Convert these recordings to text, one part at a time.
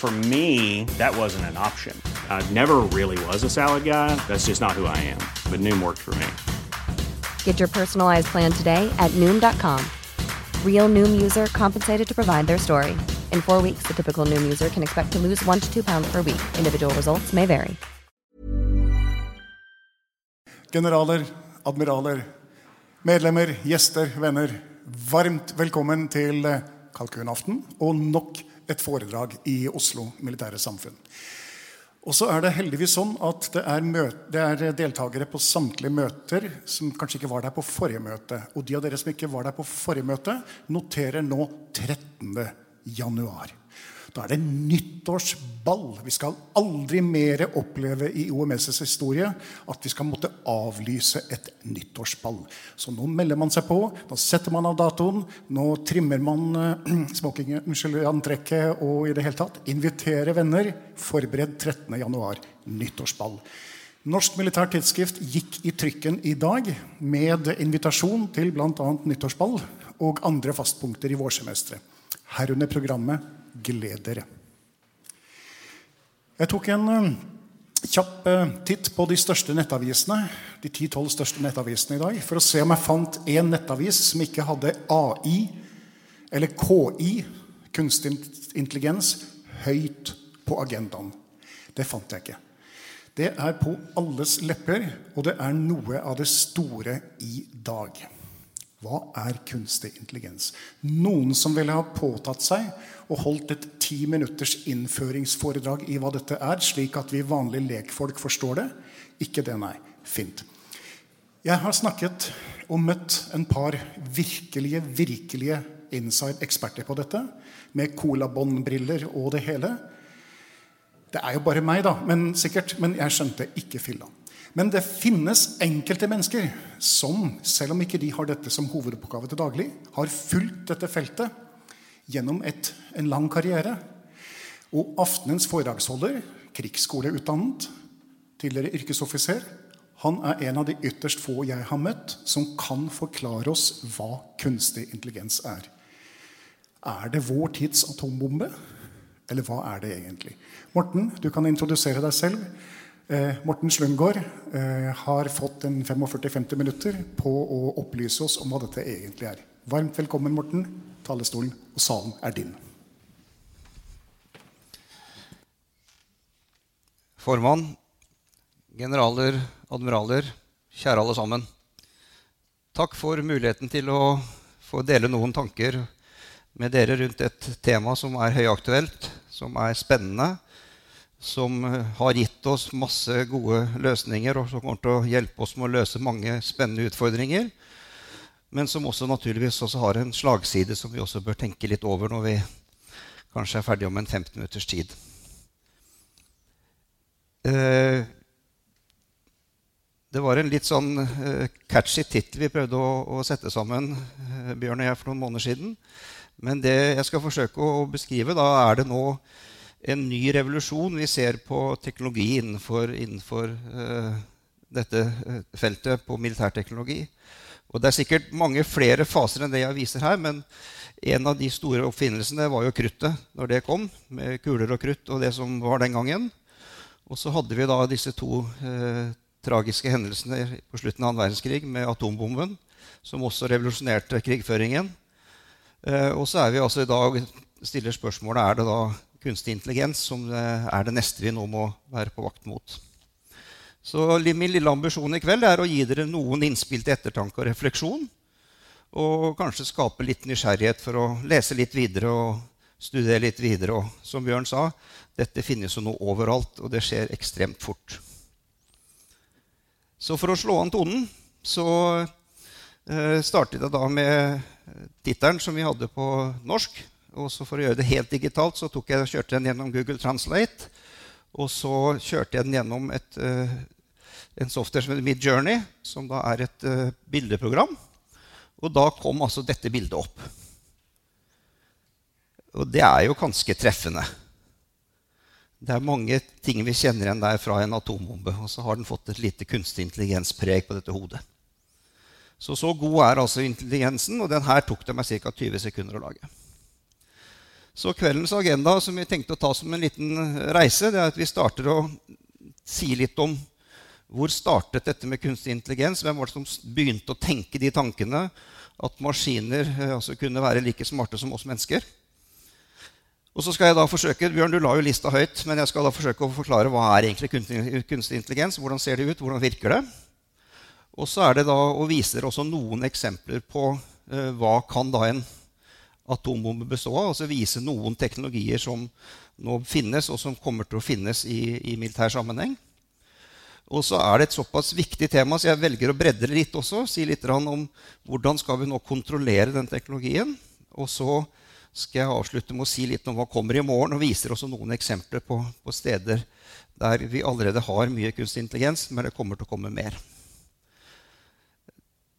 For me, that wasn't an option. I never really was a salad guy. That's just not who I am. But Noom worked for me. Get your personalized plan today at Noom.com. Real Noom user compensated to provide their story. In four weeks, the typical Noom user can expect to lose one to two pounds per week. Individual results may vary. Generaler, admiraler, medlemmer, gjester, venner. Varmt velkommen til kalkunaften og nok et foredrag i Oslo Militære Samfunn. Og så er det heldigvis sånn at det er, det er, deltakere på samtlige møter som kanskje ikke var der på forrige møte. Og de av dere som ikke var der på forrige møte, noterer nå 13. januar. Da er det nyttårsball. Vi skal aldri mer oppleve i OMS' historie at vi skal måtte avlyse et nyttårsball. Så nå melder man seg på, nå setter man av datoen, nå trimmer man smoking, unnskyld, antrekket og i det hele tatt inviterer venner. Forbered 13.1. nyttårsball. Norsk militært tidsskrift gikk i trykken i dag med invitasjon til bl.a. nyttårsball og andre fastpunkter i vårsemesteret. Herunder programmet gled dere. Jeg tok en uh, kjapp uh, titt på de største nettavisene de 10-12 største nettavisene i dag, for å se om jeg fant en nettavis som ikke hadde AI eller KI, kunstig intelligens, høyt på agendaen. Det fant jeg ikke. Det er på alles lepper, og det er noe av det store i dag. Hva er kunstig intelligens? Noen som ville ha påtatt seg og holdt et ti minutters innføringsforedrag i hva dette er, slik at vi vanlige lekfolk forstår det? Ikke det, nei. Fint. Jeg har snakket og møtt en par virkelige, virkelige inside-eksperter på dette, med colabåndbriller og det hele. Det er jo bare meg, da, men sikkert, men jeg skjønte ikke filla. Men det finnes enkelte mennesker som, selv om ikke de har dette som hovedoppgave til daglig, har fulgt dette feltet gjennom et, en lang karriere. Og aftenens foredragsholder, krigsskoleutdannet, tidligere yrkesoffiser, han er en av de ytterst få jeg har møtt som kan forklare oss hva kunstig intelligens er. Er det vår tids atombombe? Eller hva er det egentlig? Morten, du kan introdusere deg selv. Eh, Morten Slundgaard eh, har fått en 45-50 minutter på å opplyse oss om hva dette egentlig er. Varmt velkommen, Morten. Talerstolen og salen er din. Formann, generaler, admiraler, kjære alle sammen. Takk for muligheten til å få dele noen tanker med dere rundt et tema som er høyaktuelt, som er spennende, som eh, har gitt oss masse gode løsninger, og som kommer til å hjelpe oss med å løse mange spennende utfordringer. Men som også naturligvis også har en slagside som vi også bør tenke litt over når vi kanskje er ferdig om en 15 minutters tid. Eh, det var en litt sånn eh, catchy tittel vi prøvde å sette sammen, Bjørn og jeg, for noen måneder siden. Men det jeg skal forsøke å beskrive, da er det nå en ny revolusjon vi ser på teknologi innenfor, innenfor uh, dette eh, feltet på militærteknologi. Og det er sikkert mange flere faser enn det jeg viser her, men en av de store oppfinnelsene var jo kruttet når det kom, med kuler og krutt og det som var den gangen. Og så hadde vi da disse to uh, tragiske hendelsene på slutten av annen verdenskrig med atombomben, som også revolusjonerte krigføringen. Eh, og så er vi altså i dag stiller spørsmålet er det da kunstig intelligens som er det neste vi nå må være på vakt mot. Så min lille ambisjon i kveld er å gi dere noen innspill til ettertanke og refleksjon. Og kanskje skape litt nysgjerrighet for å lese litt videre og studere litt videre. Og som Bjørn sa, dette finnes jo nå overalt, og det skjer ekstremt fort. Så for å slå an tonen så eh, startet jeg da med tittelen som vi hadde på norsk. Og så for å gjøre det helt digitalt så tok jeg, kjørte jeg den gjennom Google Translate. Og så kjørte jeg den gjennom et, uh, en software som heter Midjourney, som da er et uh, bildeprogram. Og da kom altså dette bildet opp. Og det er jo ganske treffende. Det er mange ting vi kjenner igjen der fra en atombombe. Og så har den fått et lite kunstig intelligenspreg på dette hodet. Så så god er altså intelligensen, og den her tok det meg ca. 20 sekunder å lage. Så kveldens agenda som vi tenkte å ta som en liten reise, det er at vi starter å si litt om hvor startet dette med kunstig intelligens? Hvem var det som begynte å tenke de tankene at maskiner eh, altså kunne være like smarte som oss mennesker? Og så skal jeg da forsøke, Bjørn, du la jo lista høyt, men jeg skal da forsøke å forklare hva er egentlig kunstig intelligens, hvordan ser det ut, hvordan virker det? Og så er det da å vise dere også noen eksempler på eh, hva kan da en atombombe bestå av. Altså vise noen teknologier som nå finnes, og som kommer til å finnes i, i militær sammenheng. Og så er det et såpass viktig tema, så jeg velger å bredde det litt også. Si litt om hvordan skal vi nå kontrollere den teknologien. Og så skal jeg avslutte med å si litt om hva kommer i morgen, og viser også noen eksempler på, på steder der vi allerede har mye kunstig intelligens, men det kommer til å komme mer.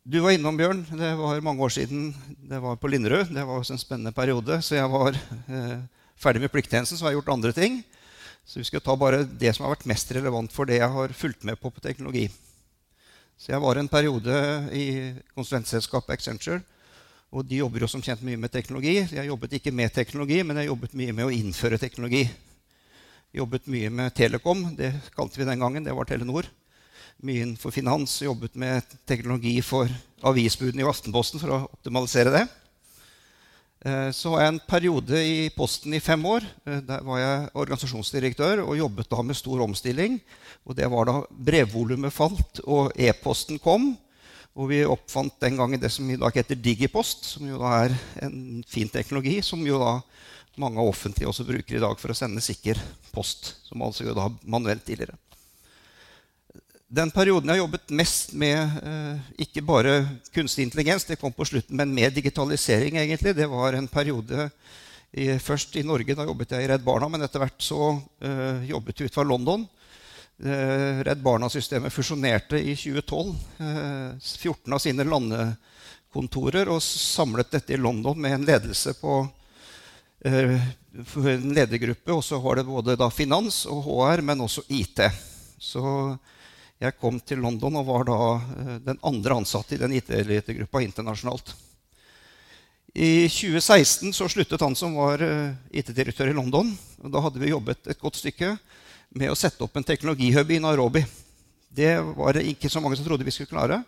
Du var innom, Bjørn. Det var mange år siden. Det var på Linderud. Det var også en spennende periode. Så jeg var eh, ferdig med plikttjenesten, så har jeg gjort andre ting. Så vi skal ta bare det som har vært mest relevant for det jeg har fulgt med på på teknologi. Så jeg var en periode i konsulentselskapet Accenture. Og de jobber jo som kjent mye med teknologi. Jeg jobbet ikke med teknologi, men jeg jobbet mye med å innføre teknologi. Jobbet mye med Telekom. Det kalte vi den gangen. Det var Telenor mye innenfor finans, jobbet med teknologi for avisbudene i Aftenposten for å optimalisere det. Eh, så var jeg en periode i Posten i fem år. Eh, der var jeg organisasjonsdirektør og jobbet da med stor omstilling. Og det var da brevvolumet falt og e-posten kom. Og vi oppfant den gangen det som i dag heter Digipost, som jo da er en fin teknologi, som jo da mange av offentlige også bruker i dag for å sende sikker post. Som altså jo da manuelt tidligere den perioden jeg har jobbet mest med eh, ikke bare kunstig intelligens, det kom på slutten, men med digitalisering, egentlig, det var en periode i, først i Norge. Da jobbet jeg i Redd Barna, men etter hvert så uh, jobbet vi ut fra London. Uh, Redd Barna-systemet fusjonerte i 2012 14 eh, av sine landekontorer og samlet dette i London med en ledelse på en ledergruppe. Og så var det både finans og HR, men også IT. Så jeg kom til London og var da eh, den andre ansatte i den IT-elitegruppa internasjonalt. I 2016 så sluttet han som var eh, IT-direktør i London. og Da hadde vi jobbet et godt stykke med å sette opp en teknologihub i Nairobi. Det var det ikke så mange som trodde vi skulle klare.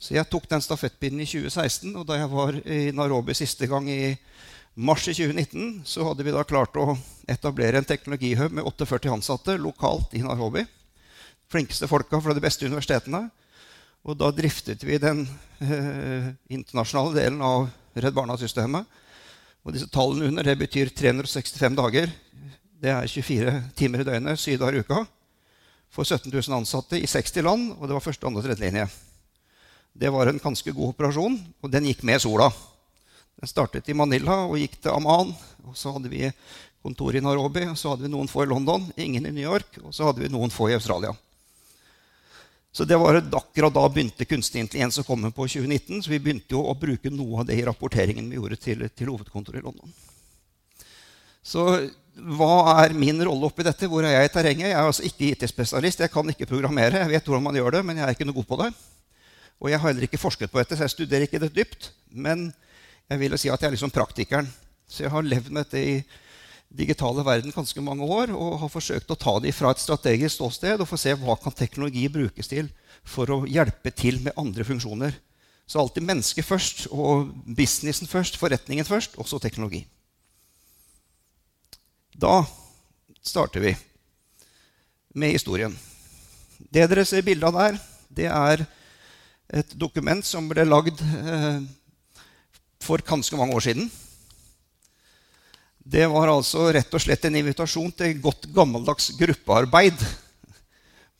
Så jeg tok den stafettpinnen i 2016. Og da jeg var i Nairobi siste gang i mars i 2019, så hadde vi da klart å etablere en teknologihub med 48 ansatte lokalt i Nairobi flinkeste folka fra de beste universitetene. Og da driftet vi den eh, internasjonale delen av Redd Barna-systemet. Og disse tallene under det betyr 365 dager. Det er 24 timer i døgnet, syv dager i uka. For 17 000 ansatte i 60 land, og det var første, andre og tredje linje. Det var en ganske god operasjon, og den gikk med sola. Den startet i Manila og gikk til Amman. Og så hadde vi kontor i Nairobi, og så hadde vi noen få i London, ingen i New York, og så hadde vi noen få i Australia. Så det var akkurat da begynte kunstig intelligens å komme på 2019. Så vi begynte jo å bruke noe av det i rapporteringen vi gjorde til, til hovedkontoret i London. Så hva er min rolle oppi dette? Hvor er jeg i terrenget? Jeg er altså ikke IT-spesialist. Jeg kan ikke programmere. Jeg vet hvordan man gjør det, men jeg er ikke noe god på det. Og jeg har heller ikke forsket på dette, så jeg studerer ikke det dypt. Men jeg vil si at jeg er liksom praktikeren. Så jeg har levd med dette i digitale verden ganske mange år og har forsøkt å ta dem fra et strategisk ståsted og få se hva kan teknologi brukes til for å hjelpe til med andre funksjoner. Så alltid mennesket først, og businessen først, forretningen først, også teknologi. Da starter vi med historien. Det dere ser bilde av der, det er et dokument som ble lagd eh, for ganske mange år siden. Det var altså rett og slett en invitasjon til godt gammeldags gruppearbeid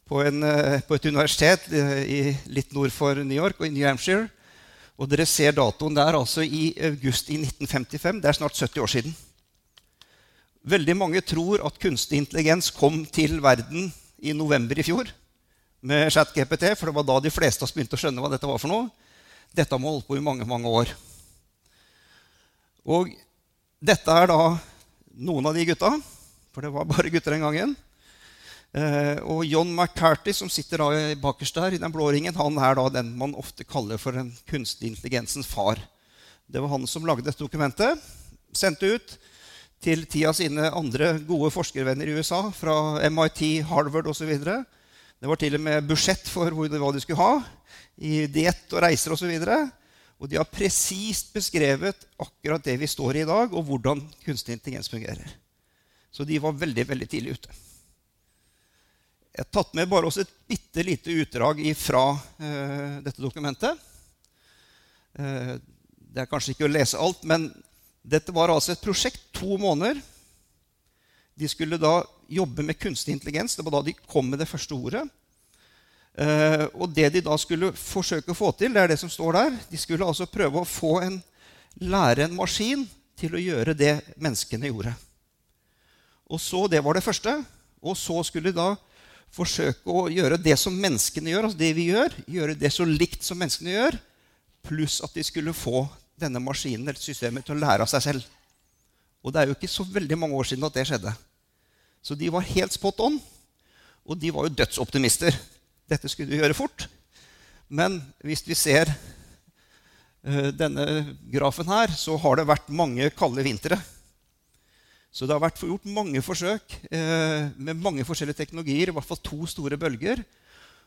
på, en, eh, på et universitet eh, i, litt nord for New York og i New Hampshire. Og dere ser datoen der altså i august i 1955. Det er snart 70 år siden. Veldig mange tror at kunstig intelligens kom til verden i november i fjor med ChatGPT, for det var da de fleste av oss begynte å skjønne hva dette var for noe. Dette har man holdt på i mange, mange år. Og dette er da noen av de gutta, for det var bare gutter den gangen. Eh, og John McCarty, som sitter da bakerst der i den blå ringen, han er da den man ofte kaller for den kunstig intelligensens far. Det var han som lagde dette dokumentet. Sendte ut til ti av sine andre gode forskervenner i USA, fra MIT, Harvard osv. Det var til og med budsjett for hva de skulle ha i diett og reiser osv. Og, så og de har presist beskrevet akkurat det vi står i i dag, og hvordan kunstig intelligens fungerer. Så de var veldig veldig tidlig ute. Jeg har tatt med bare også et bitte lite utdrag fra uh, dette dokumentet. Uh, det er kanskje ikke å lese alt, men dette var altså et prosjekt to måneder. De skulle da jobbe med kunstig intelligens. Det var da de kom med det første ordet. Uh, og det de da skulle forsøke å få til, det er det som står der. De skulle altså prøve å få en, lære en maskin til å gjøre det menneskene gjorde. Og så, Det var det første. Og så skulle de da forsøke å gjøre det som menneskene gjør, altså det vi gjør, gjøre det så likt som menneskene gjør, pluss at de skulle få denne maskinen eller systemet til å lære av seg selv. Og det er jo ikke så veldig mange år siden at det skjedde. Så de var helt spot on. Og de var jo dødsoptimister. Dette skulle vi gjøre fort. Men hvis vi ser uh, denne grafen her, så har det vært mange kalde vintre. Så det har vært gjort mange forsøk uh, med mange forskjellige teknologier. I hvert fall to store bølger.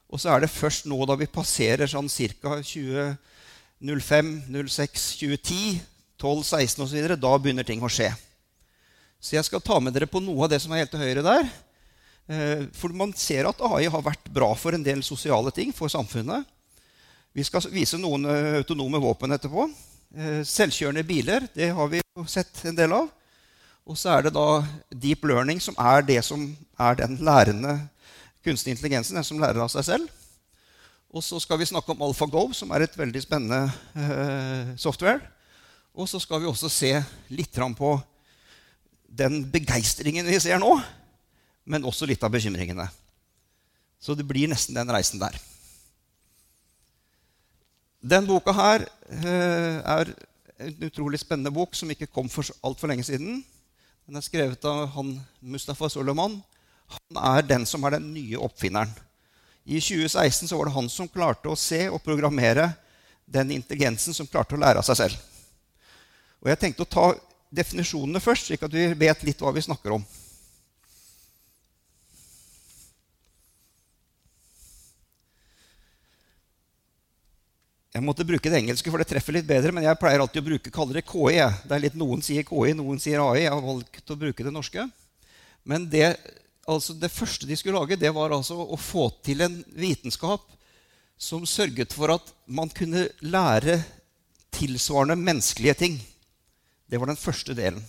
Og så er det først nå da vi passerer sånn ca. 2005, 06, 2010, 12, 16 osv., da begynner ting å skje. Så jeg skal ta med dere på noe av det som er helt til høyre der. Eh, for man ser at AI har vært bra for en del sosiale ting for samfunnet. Vi skal vise noen eh, autonome våpen etterpå. Eh, selvkjørende biler det har vi sett en del av. Og så er det da deep learning, som er det som er den lærende kunstig intelligensen. Den som lærer av seg selv. Og så skal vi snakke om AlphaGo, som er et veldig spennende software. Og så skal vi også se litt på den begeistringen vi ser nå men også litt av bekymringene. Så det blir nesten den reisen der. Den boka her eh, er en utrolig spennende bok som ikke kom for altfor lenge siden. Den er skrevet av han Mustafa Soleman. Han er den som er den nye oppfinneren. I 2016 var det han som klarte å se og programmere den intelligensen som klarte å lære av seg selv. Og Jeg tenkte å ta definisjonene først, slik at vi vet litt hva vi snakker om. Jeg måtte bruke det engelske, for det treffer litt bedre. Men jeg pleier alltid å bruke, kaller det KI. Det er litt Noen sier KI, noen sier AI. Jeg har valgt å bruke det norske. Men det, altså det første de skulle lage, det var altså å få til en vitenskap som sørget for at man kunne lære tilsvarende menneskelige ting. Det var den første delen.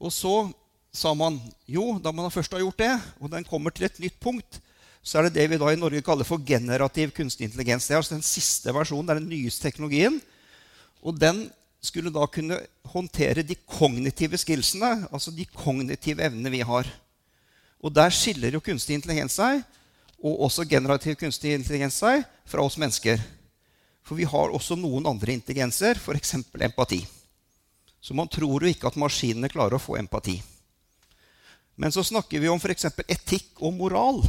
Og så sa man jo, da man først har gjort det, og den kommer til et nytt punkt, så er det det vi da i Norge kaller for generativ kunstig intelligens. Det er altså den siste versjonen, det er den nyeste teknologien. Og den skulle da kunne håndtere de kognitive skillsene, altså de kognitive evnene vi har. Og der skiller jo kunstig intelligens seg, og også generativ kunstig intelligens seg, fra oss mennesker. For vi har også noen andre intelligenser, f.eks. empati. Så man tror jo ikke at maskinene klarer å få empati. Men så snakker vi om f.eks. etikk og moral.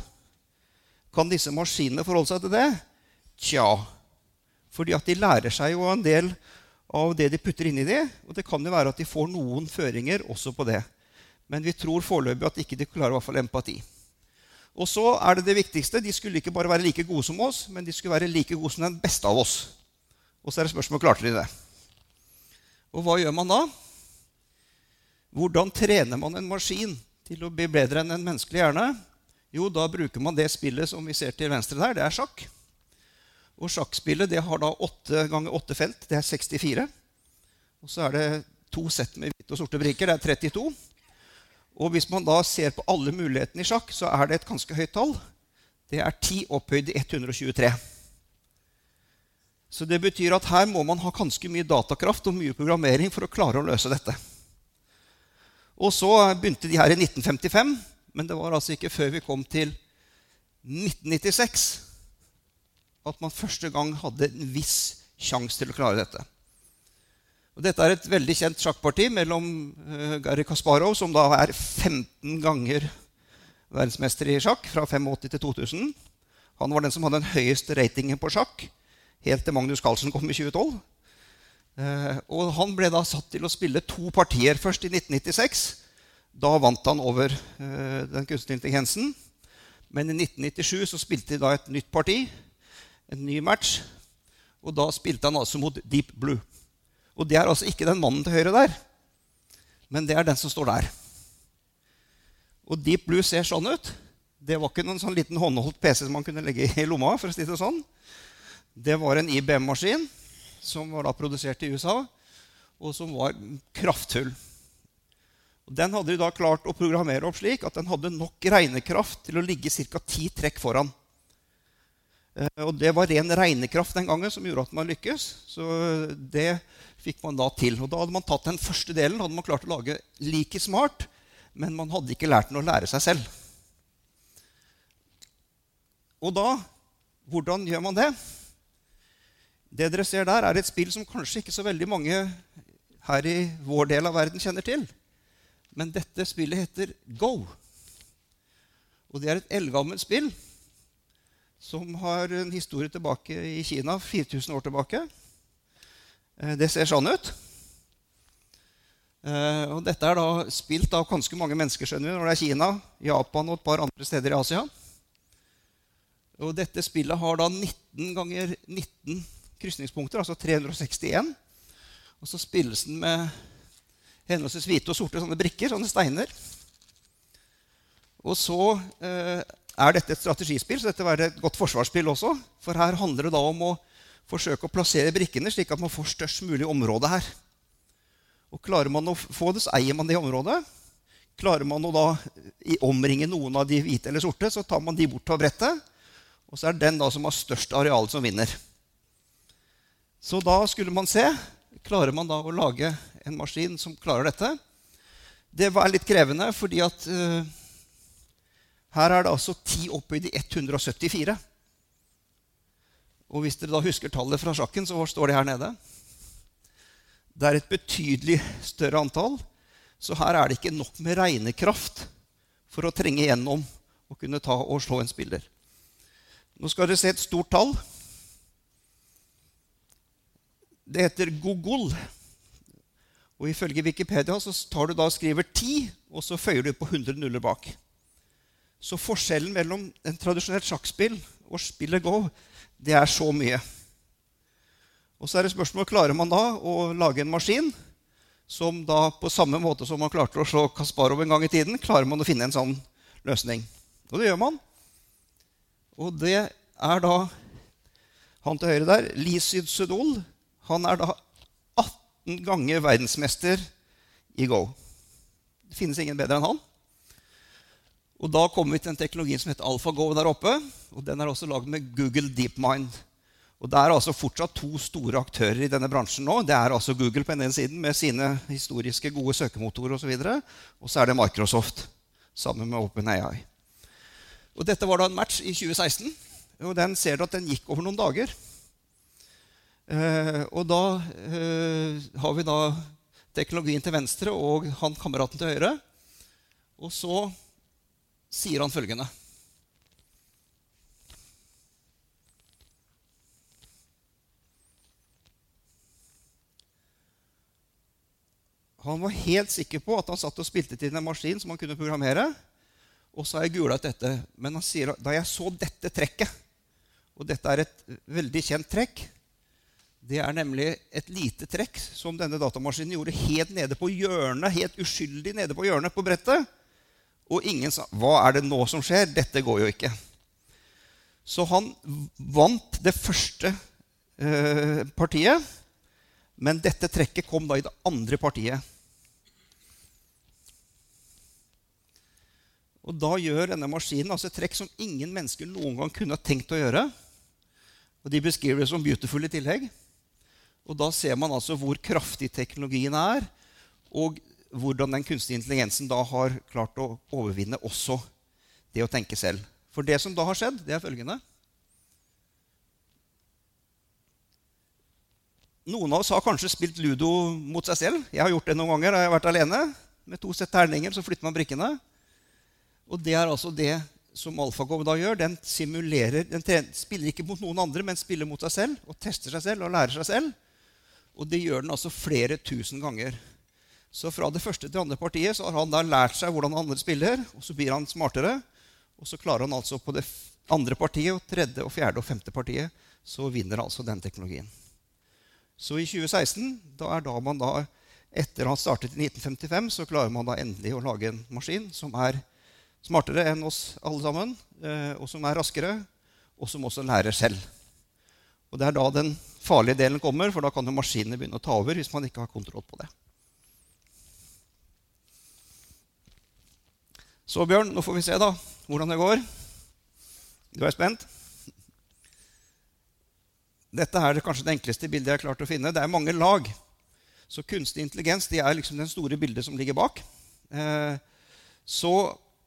Kan disse maskinene forholde seg til det? Tja. Fordi at de lærer seg jo en del av det de putter inni de, og det kan jo være at de får noen føringer også på det. Men vi tror foreløpig at ikke de klarer i hvert fall empati. Og så er det det viktigste. De skulle ikke bare være like gode som oss, men de skulle være like gode som den beste av oss. Og så er det spørsmålet klarte de det. Og hva gjør man da? Hvordan trener man en maskin til å bli bedre enn en menneskelig hjerne? Jo, da bruker man det spillet som vi ser til venstre der. Det er sjakk. Og sjakkspillet det har da 8 ganger 8 felt. Det er 64. Og så er det to sett med hvite og sorte brikker. Det er 32. Og hvis man da ser på alle mulighetene i sjakk, så er det et ganske høyt tall. Det er 10 opphøyd i 123. Så det betyr at her må man ha ganske mye datakraft og mye programmering for å klare å løse dette. Og så begynte de her i 1955, men det var altså ikke før vi kom til 1996 at man første gang hadde en viss sjanse til å klare dette. Og dette er et veldig kjent sjakkparti mellom uh, Garry Kasparov, som da er 15 ganger verdensmester i sjakk, fra 85 til 2000. Han var den som hadde den høyeste ratingen på sjakk, helt til Magnus Carlsen kom i 2012. Uh, og han ble da satt til å spille to partier. Først i 1996. Da vant han over uh, den kunstige intelligensen. Men i 1997 så spilte de da et nytt parti en ny match. Og da spilte han altså mot Deep Blue. Og det er altså ikke den mannen til høyre der, men det er den som står der. Og Deep Blue ser sånn ut. Det var ikke noen sånn liten håndholdt PC som man kunne legge i lomma. for å si Det sånn. Det var en IBM-maskin som var da produsert i USA, og som var kraftfull. Den hadde de da klart å programmere opp slik at den hadde nok regnekraft til å ligge ca. ti trekk foran. Eh, og det var ren regnekraft den gangen som gjorde at man lykkes. Så det fikk man da til. Og da hadde man tatt den første delen hadde man klart å lage like smart, men man hadde ikke lært den å lære seg selv. Og da Hvordan gjør man det? Det dere ser der, er et spill som kanskje ikke så veldig mange her i vår del av verden kjenner til. Men dette spillet heter Go. Og det er et eldgammelt spill som har en historie tilbake i Kina 4000 år tilbake. Eh, det ser sånn ut. Eh, og dette er da spilt av ganske mange mennesker skjønner vi, når det er Kina, Japan og et par andre steder i Asia. Og dette spillet har da 19 ganger 19 krysningspunkter, altså 361. Og så spilles den med henholdsvis hvite og sorte sånne brikker, sånne steiner. Og så eh, er dette et strategispill, så dette er et godt forsvarsspill også. For her handler det da om å forsøke å plassere brikkene slik at man får størst mulig område her. Og Klarer man å få det, så eier man det området. Klarer man å da omringe noen av de hvite eller sorte, så tar man de bort fra brettet. Og så er det den da som har størst areal, som vinner. Så da skulle man se klarer man da å lage en maskin som klarer dette. Det var litt krevende, fordi at uh, her er det altså 10 opphøyd i 174. Og hvis dere da husker tallet fra sjakken, så står det her nede. Det er et betydelig større antall, så her er det ikke nok med regnekraft for å trenge gjennom og kunne ta og slå en spiller. Nå skal dere se et stort tall. Det heter Gogol. Og ifølge Wikipedia så tar du da og skriver 10, og så føyer du på 100 nuller bak. Så forskjellen mellom en tradisjonelt sjakkspill og spillet Go det er så mye. Og så er det spørsmålet klarer man da å lage en maskin som da på samme måte som man klarte å slå Kasparov en gang i tiden, klarer man å finne en sånn løsning. Og det gjør man. Og det er da han til høyre der, Lisyd Sudol. Han er da 18 ganger verdensmester i Go. Det finnes ingen bedre enn han. Og Da kommer vi til en teknologi som heter AlphaGo der oppe. og Den er også lagd med Google DeepMind. Og Det er altså fortsatt to store aktører i denne bransjen nå. Det er altså Google på den ene siden med sine historiske gode søkemotorer osv. Og, og så er det Microsoft sammen med OpenAI. Og Dette var da en match i 2016. og Den ser du at den gikk over noen dager. Eh, og da eh, har vi da teknologien til venstre og han kameraten til høyre. Og så sier han følgende Han var helt sikker på at han satt og spilte til en maskin som han kunne programmere. Og så har jeg gula ut dette. Men han sier da jeg så dette trekket Og dette er et veldig kjent trekk. Det er nemlig et lite trekk som denne datamaskinen gjorde helt nede på hjørnet, helt uskyldig nede på hjørnet på brettet. Og ingen sa 'Hva er det nå som skjer?' Dette går jo ikke. Så han vant det første eh, partiet, men dette trekket kom da i det andre partiet. Og da gjør denne maskinen altså et trekk som ingen mennesker noen gang kunne ha tenkt å gjøre. Og de beskriver det som beautiful i tillegg. Og da ser man altså hvor kraftig teknologien er, og hvordan den kunstige intelligensen da har klart å overvinne også det å tenke selv. For det som da har skjedd, det er følgende Noen av oss har kanskje spilt ludo mot seg selv. Jeg har gjort det noen ganger. Jeg har vært alene. Med to sett terninger så flytter man brikkene. Og det er altså det som AlfaGo da gjør. Den simulerer, den spiller ikke mot noen andre, men spiller mot seg selv og tester seg selv og lærer seg selv. Og det gjør den altså flere tusen ganger. Så fra det første til andre partiet så har han da lært seg hvordan andre spiller, og så blir han smartere. Og så klarer han altså på det andre partiet, og tredje, og fjerde og femte partiet så vinner altså den teknologien. Så i 2016, da er da man da, etter han startet i 1955, så klarer man da endelig å lage en maskin som er smartere enn oss alle sammen, eh, og som er raskere, og som også lærer selv. Og Det er da den farlige delen kommer, for da kan jo maskinene begynne å ta over hvis man ikke har kontroll på det. Så Bjørn, nå får vi se da hvordan det går. Du er spent? Dette er kanskje det enkleste bildet jeg har klart å finne. Det er mange lag. Så kunstig intelligens det er liksom den store bildet som ligger bak. Eh, så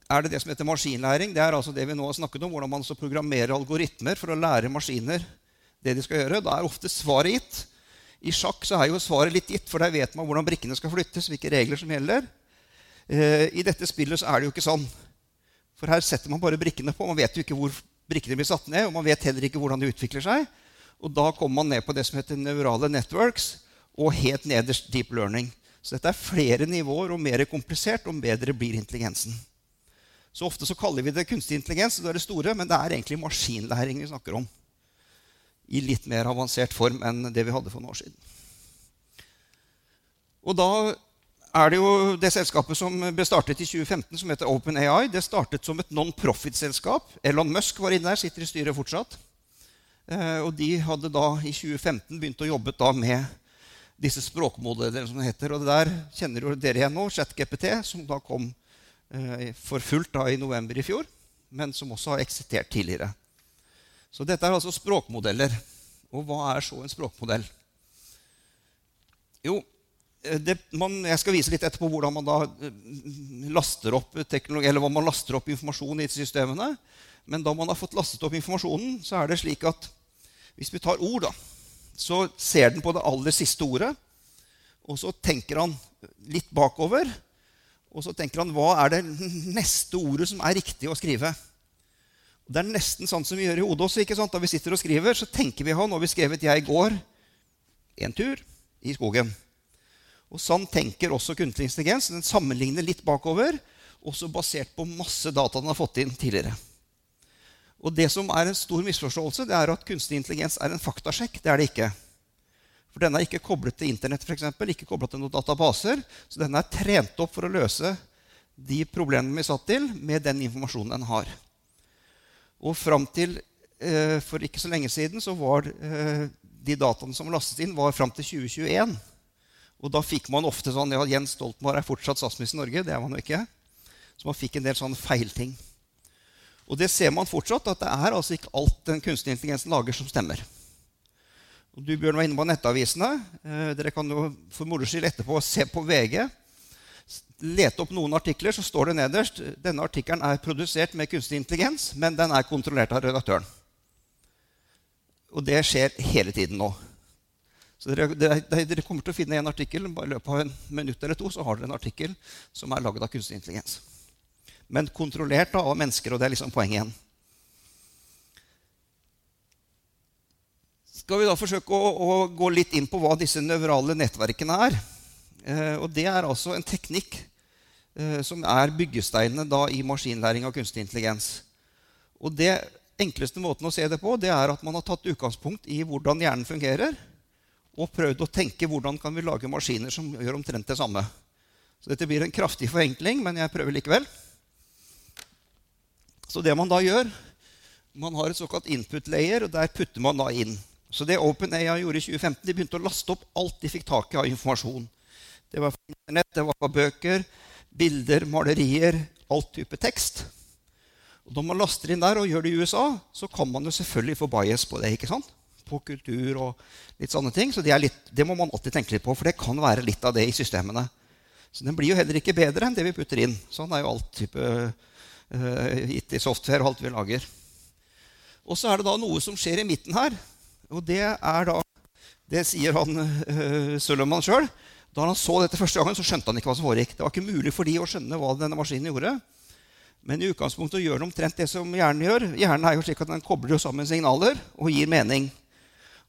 er det det som heter maskinlæring. Det er altså det vi nå har snakket om, hvordan man så programmerer algoritmer for å lære maskiner det de skal gjøre. Da er ofte svaret gitt. I sjakk så er jo svaret litt gitt, for der vet man hvordan brikkene skal flyttes. hvilke regler som gjelder. Eh, I dette spillet så er det jo ikke sånn. For her setter man bare brikkene på. Man vet jo ikke hvor brikkene blir satt ned, og man vet heller ikke hvordan de utvikler seg. Og da kommer man ned på det som heter neurale networks, og helt nederst deep learning. Så dette er flere nivåer og mer komplisert, og bedre blir intelligensen. Så ofte så kaller vi det kunstig intelligens, det er det store, men det er egentlig maskinlæring vi snakker om. I litt mer avansert form enn det vi hadde for noen år siden. Og da er det jo det selskapet som ble startet i 2015, som heter OpenAI. Det startet som et non-profit-selskap. Elon Musk var inne der, sitter i styret fortsatt. Eh, og de hadde da i 2015 begynt å jobbe da med disse språkmodellene, som det heter. Og det der kjenner jo dere igjen nå, ChatGPT, som da kom eh, for fullt da i november i fjor, men som også har eksistert tidligere. Så dette er altså språkmodeller. Og hva er så en språkmodell? Jo, Eh, det, man, jeg skal vise litt etterpå hvordan man da eh, laster opp teknologi, eller hva man laster opp informasjon i systemene. Men da man har fått lastet opp informasjonen, så er det slik at hvis vi tar ord, da, så ser den på det aller siste ordet. Og så tenker han litt bakover. Og så tenker han hva er det neste ordet som er riktig å skrive. Det er nesten sånn som vi gjør i hodet også. ikke sant? Da vi sitter og skriver, så tenker vi han, og vi skrevet 'Jeg går en tur i skogen'. Og Sånn tenker også kunstig intelligens. Den sammenligner litt bakover, også basert på masse data den har fått inn tidligere. Og Det som er en stor misforståelse, det er at kunstig intelligens er en faktasjekk. Det er det ikke. For denne er ikke koblet til Internett, for eksempel, ikke koblet til noen databaser. Så denne er trent opp for å løse de problemene vi satt til, med den informasjonen den har. Og fram til eh, for ikke så lenge siden så var eh, de dataene som var lastet inn, var fram til 2021. Og da fikk man ofte sånn ja, Jens Stoltenberg er fortsatt statsminister i Norge. Det er man jo ikke. Så man fikk en del sånne feilting. Og det ser man fortsatt, at det er altså ikke alt den kunstige intelligensen lager, som stemmer. Og du Bjørn, var inne på nettavisene. Eh, dere kan jo for moro skyld etterpå se på VG. Lete opp noen artikler, så står det nederst denne artikkelen er produsert med kunstig intelligens, men den er kontrollert av redaktøren. Og det skjer hele tiden nå. Så dere, dere, kommer til å finne en artikkel bare i løpet av en minutt eller to så har dere en artikkel som er laget av kunstig intelligens. Men kontrollert av mennesker, og det er liksom poenget igjen. Skal vi da forsøke å, å gå litt inn på hva disse nevrale nettverkene er? Eh, og det er altså en teknikk eh, som er byggesteinene da i maskinlæring av kunstig intelligens. Og det enkleste måten å se det på det er at man har tatt utgangspunkt i hvordan hjernen fungerer og prøvd å tenke hvordan kan vi lage maskiner som gjør omtrent det samme. Så dette blir en kraftig forenkling, men jeg prøver likevel. Så det man da gjør, man har et såkalt input layer, og der putter man da inn. Så det OpenAI gjorde i 2015, de begynte å laste opp alt de fikk tak i av informasjon. Det var fra Internett, det var fra bøker, bilder, malerier, all type tekst. Og Når man laster inn der og gjør det i USA, så kan man jo selvfølgelig få bias på det. ikke sant? På kultur og litt sånne ting. Så det, litt, det, må man alltid tenke litt på, for det kan være litt av det i systemene. Så den blir jo heller ikke bedre enn det vi putter inn. Sånn er jo alt type uh, eh, IT-software og alt vi lager. Og så er det da noe som skjer i midten her. Og det er da Det sier han uh, Suleiman sjøl. Da han så dette første gangen, så skjønte han ikke hva som foregikk. Det var ikke mulig for de å skjønne hva denne maskinen gjorde. Men i utgangspunktet gjør den omtrent det som hjernen gjør. Hjernen er jo slik at Den kobler sammen signaler og gir mening.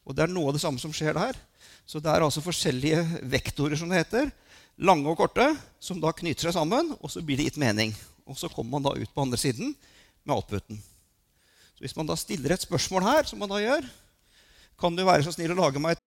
Og Det er noe av det samme som skjer der. Så det er altså forskjellige vektorer som det heter, lange og korte, som da knyter seg sammen, og så blir det gitt mening. Og så kommer man da ut på andre siden med outputen. Så Hvis man da stiller et spørsmål her, som man da gjør, kan du være så snill å lage meg et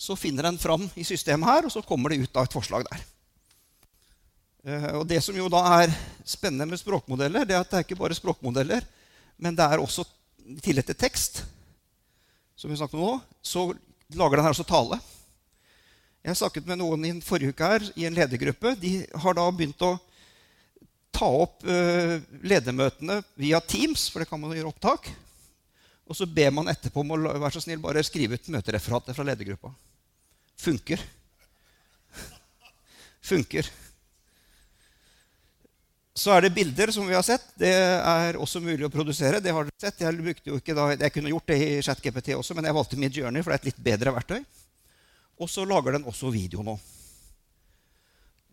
Så finner den fram i systemet her, og så kommer det ut av et forslag der. Eh, og Det som jo da er spennende med språkmodeller, det er at det er ikke bare språkmodeller, men det er også i tillegg til tekst, som vi snakket om nå, så lager den her også tale. Jeg snakket med noen i forrige uke her i en ledergruppe. De har da begynt å ta opp uh, ledermøtene via Teams, for det kan man gjøre opptak. Og så ber man etterpå om å være så snill bare skrive ut møtereferatet fra ledergruppa funker. Funker. Så er det bilder, som vi har sett. Det er også mulig å produsere. det har dere sett. Jeg, jo ikke da, jeg kunne gjort det i ChatGPT også, men jeg valgte Midjourney, for det er et litt bedre verktøy. Og så lager den også video nå.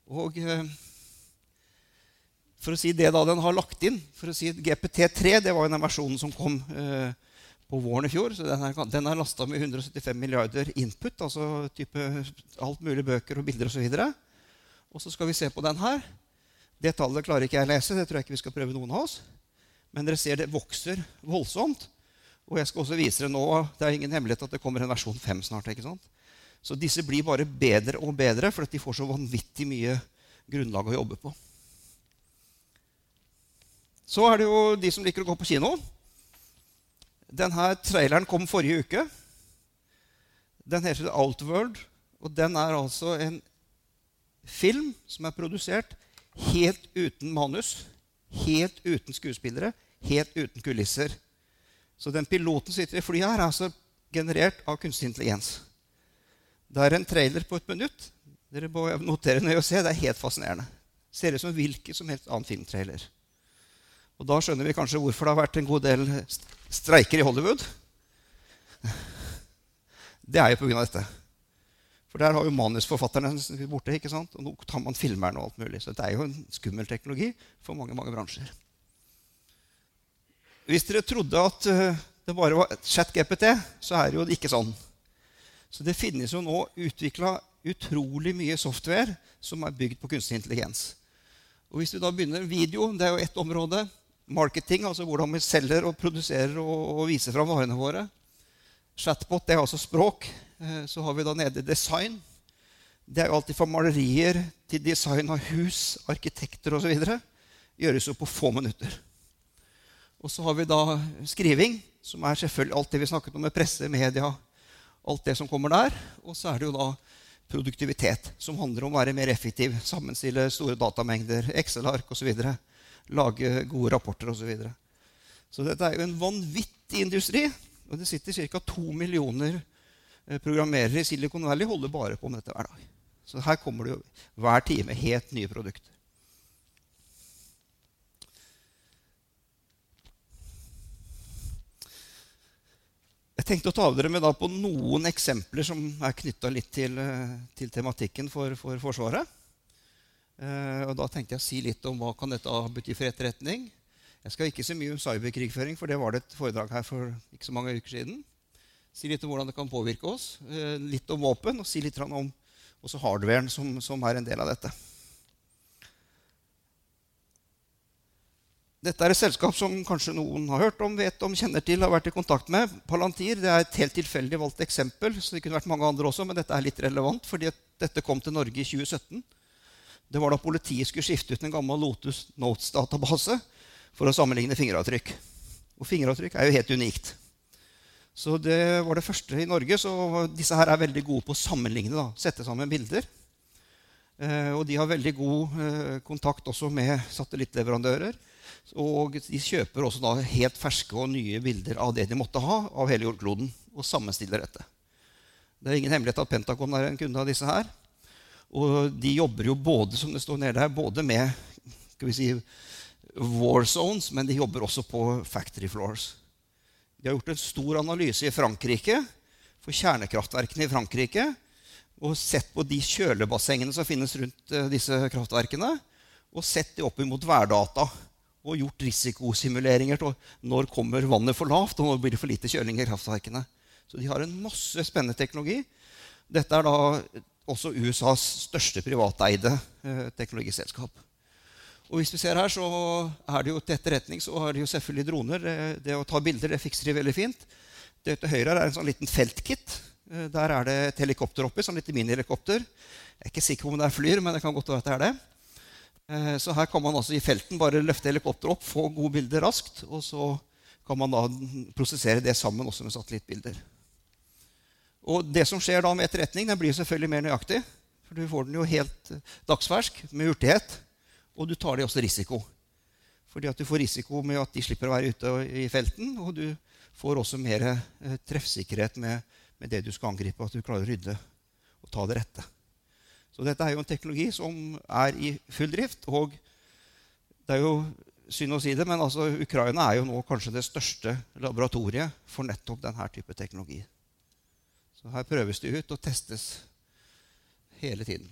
Og eh, for å si det da den har lagt inn for å si GPT3 det var jo den versjonen som kom eh, på våren i fjor. så Den er, den er lasta med 175 milliarder input, altså type alt mulig bøker og bilder osv. Og, og så skal vi se på den her. Det tallet klarer ikke jeg å lese. Det tror jeg ikke vi skal prøve noen av oss. Men dere ser det vokser voldsomt. Og jeg skal også vise dere nå, Det er ingen hemmelighet at det kommer en versjon 5 snart. ikke sant? Så disse blir bare bedre og bedre fordi de får så vanvittig mye grunnlag å jobbe på. Så er det jo de som liker å gå på kino. Denne traileren kom forrige uke. Den heter Outworld, og den er altså en film som er produsert helt uten manus, helt uten skuespillere, helt uten kulisser. Så den piloten sitter i flyet her, er altså generert av kunstig intelligens. Det er en trailer på et minutt. Dere må notere nøye og se. Det er helt fascinerende. Ser ut som hvilken som helst annen filmtrailer. Og da skjønner vi kanskje hvorfor det har vært en god del streiker i Hollywood. Det er jo pga. dette. For der har jo manusforfatterne borte. ikke sant? Og nå tar man filmeren og alt mulig. Så det er jo en skummel teknologi for mange mange bransjer. Hvis dere trodde at eh, det bare var chat-GPT, så er det jo ikke sånn. Så det finnes jo nå utvikla utrolig mye software som er bygd på kunstig intelligens. Og hvis vi da begynner video, det er jo ett område marketing, altså hvordan vi selger og produserer og, og viser fram varene våre. Chatbot det er altså språk. Eh, så har vi da nede design. Det er jo alltid fra malerier til design av hus, arkitekter osv. Gjøres jo på få minutter. Og så har vi da skriving, som er selvfølgelig alt det vi snakket om med presse, media, alt det som kommer der. Og så er det jo da produktivitet, som handler om å være mer effektiv, sammenstille store datamengder, Excel-ark osv., lage gode rapporter osv. Så, videre. så dette er jo en vanvittig industri. Og det sitter ca. to millioner eh, programmerere i Silicon Valley holder bare på med dette hver dag. Så her kommer det jo hver time helt nye produkter. Jeg tenkte å ta dere med på noen eksempler som er knytta litt til, eh, til, tematikken for, for Forsvaret. Eh, og da tenkte jeg å si litt om hva kan dette bety for etterretning. Jeg skal ikke si mye om cyberkrigføring, for det var det et foredrag her for ikke så mange uker siden. Si litt om hvordan det kan påvirke oss, eh, litt om våpen, og si litt om også hardwaren som, som er en del av dette. Dette er et selskap som kanskje noen har hørt om, vet om, kjenner til, har vært i kontakt med. Palantir det er et helt tilfeldig valgt eksempel. så det kunne vært mange andre også, Men dette er litt relevant, fordi dette kom til Norge i 2017. Det var da politiet skulle skifte ut en gammel Lotus Notes-database for å sammenligne fingeravtrykk. Og fingeravtrykk er jo helt unikt. Så det var det første i Norge. Så disse her er veldig gode på å sammenligne. da, Sette sammen bilder. Eh, og de har veldig god eh, kontakt også med satellittleverandører. Og de kjøper også da helt ferske og nye bilder av det de måtte ha av hele jordkloden. Og sammenstiller dette. Det er ingen hemmelighet at Pentagon er en kunde av disse her. Og de jobber jo både som det står nede her, både med skal vi si, war zones, men de jobber også på factory floors. De har gjort en stor analyse i Frankrike for kjernekraftverkene i Frankrike. Og sett på de kjølebassengene som finnes rundt uh, disse kraftverkene. Og sett de opp imot værdata og gjort risikosimuleringer til når kommer vannet for lavt, og når blir det for lite kjøling i kraftverkene. Så de har en masse spennende teknologi. Dette er da også USAs største privateide eh, teknologiselskap. Og hvis vi ser her, så er det jo til etterretning så har de jo selvfølgelig droner. Det, å ta bilder det fikser de veldig fint. Det til høyre er en sånn liten feltkit. Eh, der er det et helikopter oppi, sånn lite minihelikopter. Jeg er ikke sikker på om det er flyr, men det kan godt være at det er det. Eh, så her kan man altså i felten bare løfte helikopteret opp, få gode bilder raskt. Og så kan man da prosessere det sammen også med satellittbilder. Og det som skjer da med etterretning, den blir selvfølgelig mer nøyaktig. For du får den jo helt eh, dagsfersk med hurtighet. Og du tar det også risiko. Fordi at du får risiko med at de slipper å være ute i felten. Og du får også mer eh, treffsikkerhet med, med det du skal angripe. At du klarer å rydde og ta det rette. Så dette er jo en teknologi som er i full drift. Og det er jo synd å si det, men altså, Ukraina er jo nå kanskje det største laboratoriet for nettopp denne type teknologi. Her prøves det ut og testes hele tiden.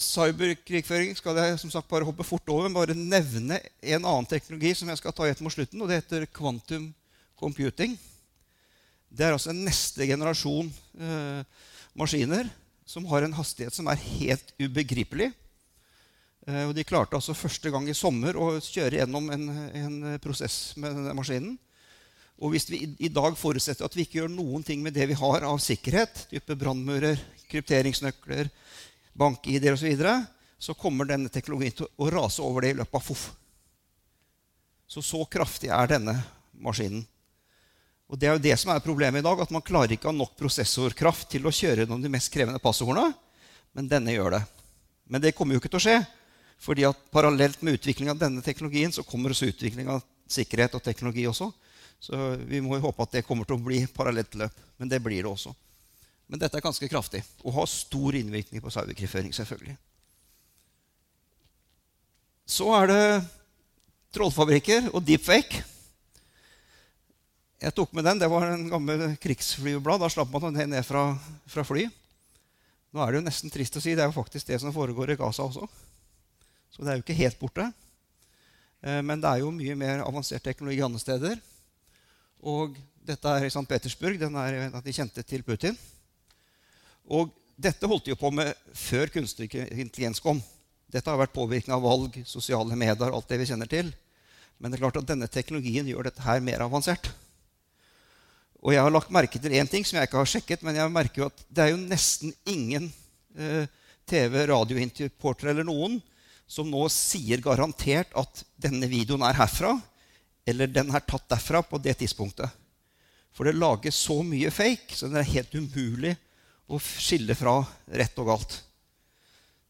Cyberkrigføring skal jeg som sagt bare hoppe fort over, men bare nevne en annen teknologi som jeg skal ta igjen mot slutten, og det heter quantum computing. Det er altså en neste generasjon eh, maskiner som har en hastighet som er helt ubegripelig. Eh, og de klarte altså første gang i sommer å kjøre gjennom en, en prosess med denne maskinen. Og hvis vi i dag forutsetter at vi ikke gjør noen ting med det vi har av sikkerhet, type brannmurer, krypteringsnøkler, bank-ID-er osv., så, videre, så kommer denne teknologien til å rase over det i løpet av foff. Så så kraftig er denne maskinen. Og Det er jo det som er problemet i dag, at man klarer ikke å ha nok prosessorkraft til å kjøre gjennom de mest krevende passordene. Men denne gjør det. Men det kommer jo ikke til å skje. fordi at parallelt med utvikling av denne teknologien så kommer også utvikling av sikkerhet og teknologi også. Så vi må jo håpe at det kommer til å bli parallelt løp. Men det blir det også. Men dette er ganske kraftig og har stor innvirkning på sauekrigføring. selvfølgelig. Så er det trollfabrikker og deepfake. Jeg tok med den. Det var en gammel krigsflyblad. Da slapp man den ned fra, fra fly. Nå er det jo nesten trist å si. Det er jo faktisk det som foregår i Gaza også. Så det er jo ikke helt borte. Eh, men det er jo mye mer avansert teknologi andre steder. Og dette er i St. Petersburg. Den er en av de kjente til Putin. Og dette holdt de på med før kunstig intelligens kom. Dette har vært påvirkning av valg, sosiale medier, alt det vi kjenner til. Men det er klart at denne teknologien gjør dette her mer avansert. Og jeg har lagt merke til én ting som jeg ikke har sjekket, men jeg merker jo at det er jo nesten ingen eh, TV, radiointerporter eller noen som nå sier garantert at denne videoen er herfra, eller den er tatt derfra på det tidspunktet. For det lages så mye fake, så det er helt umulig å skille fra rett og galt.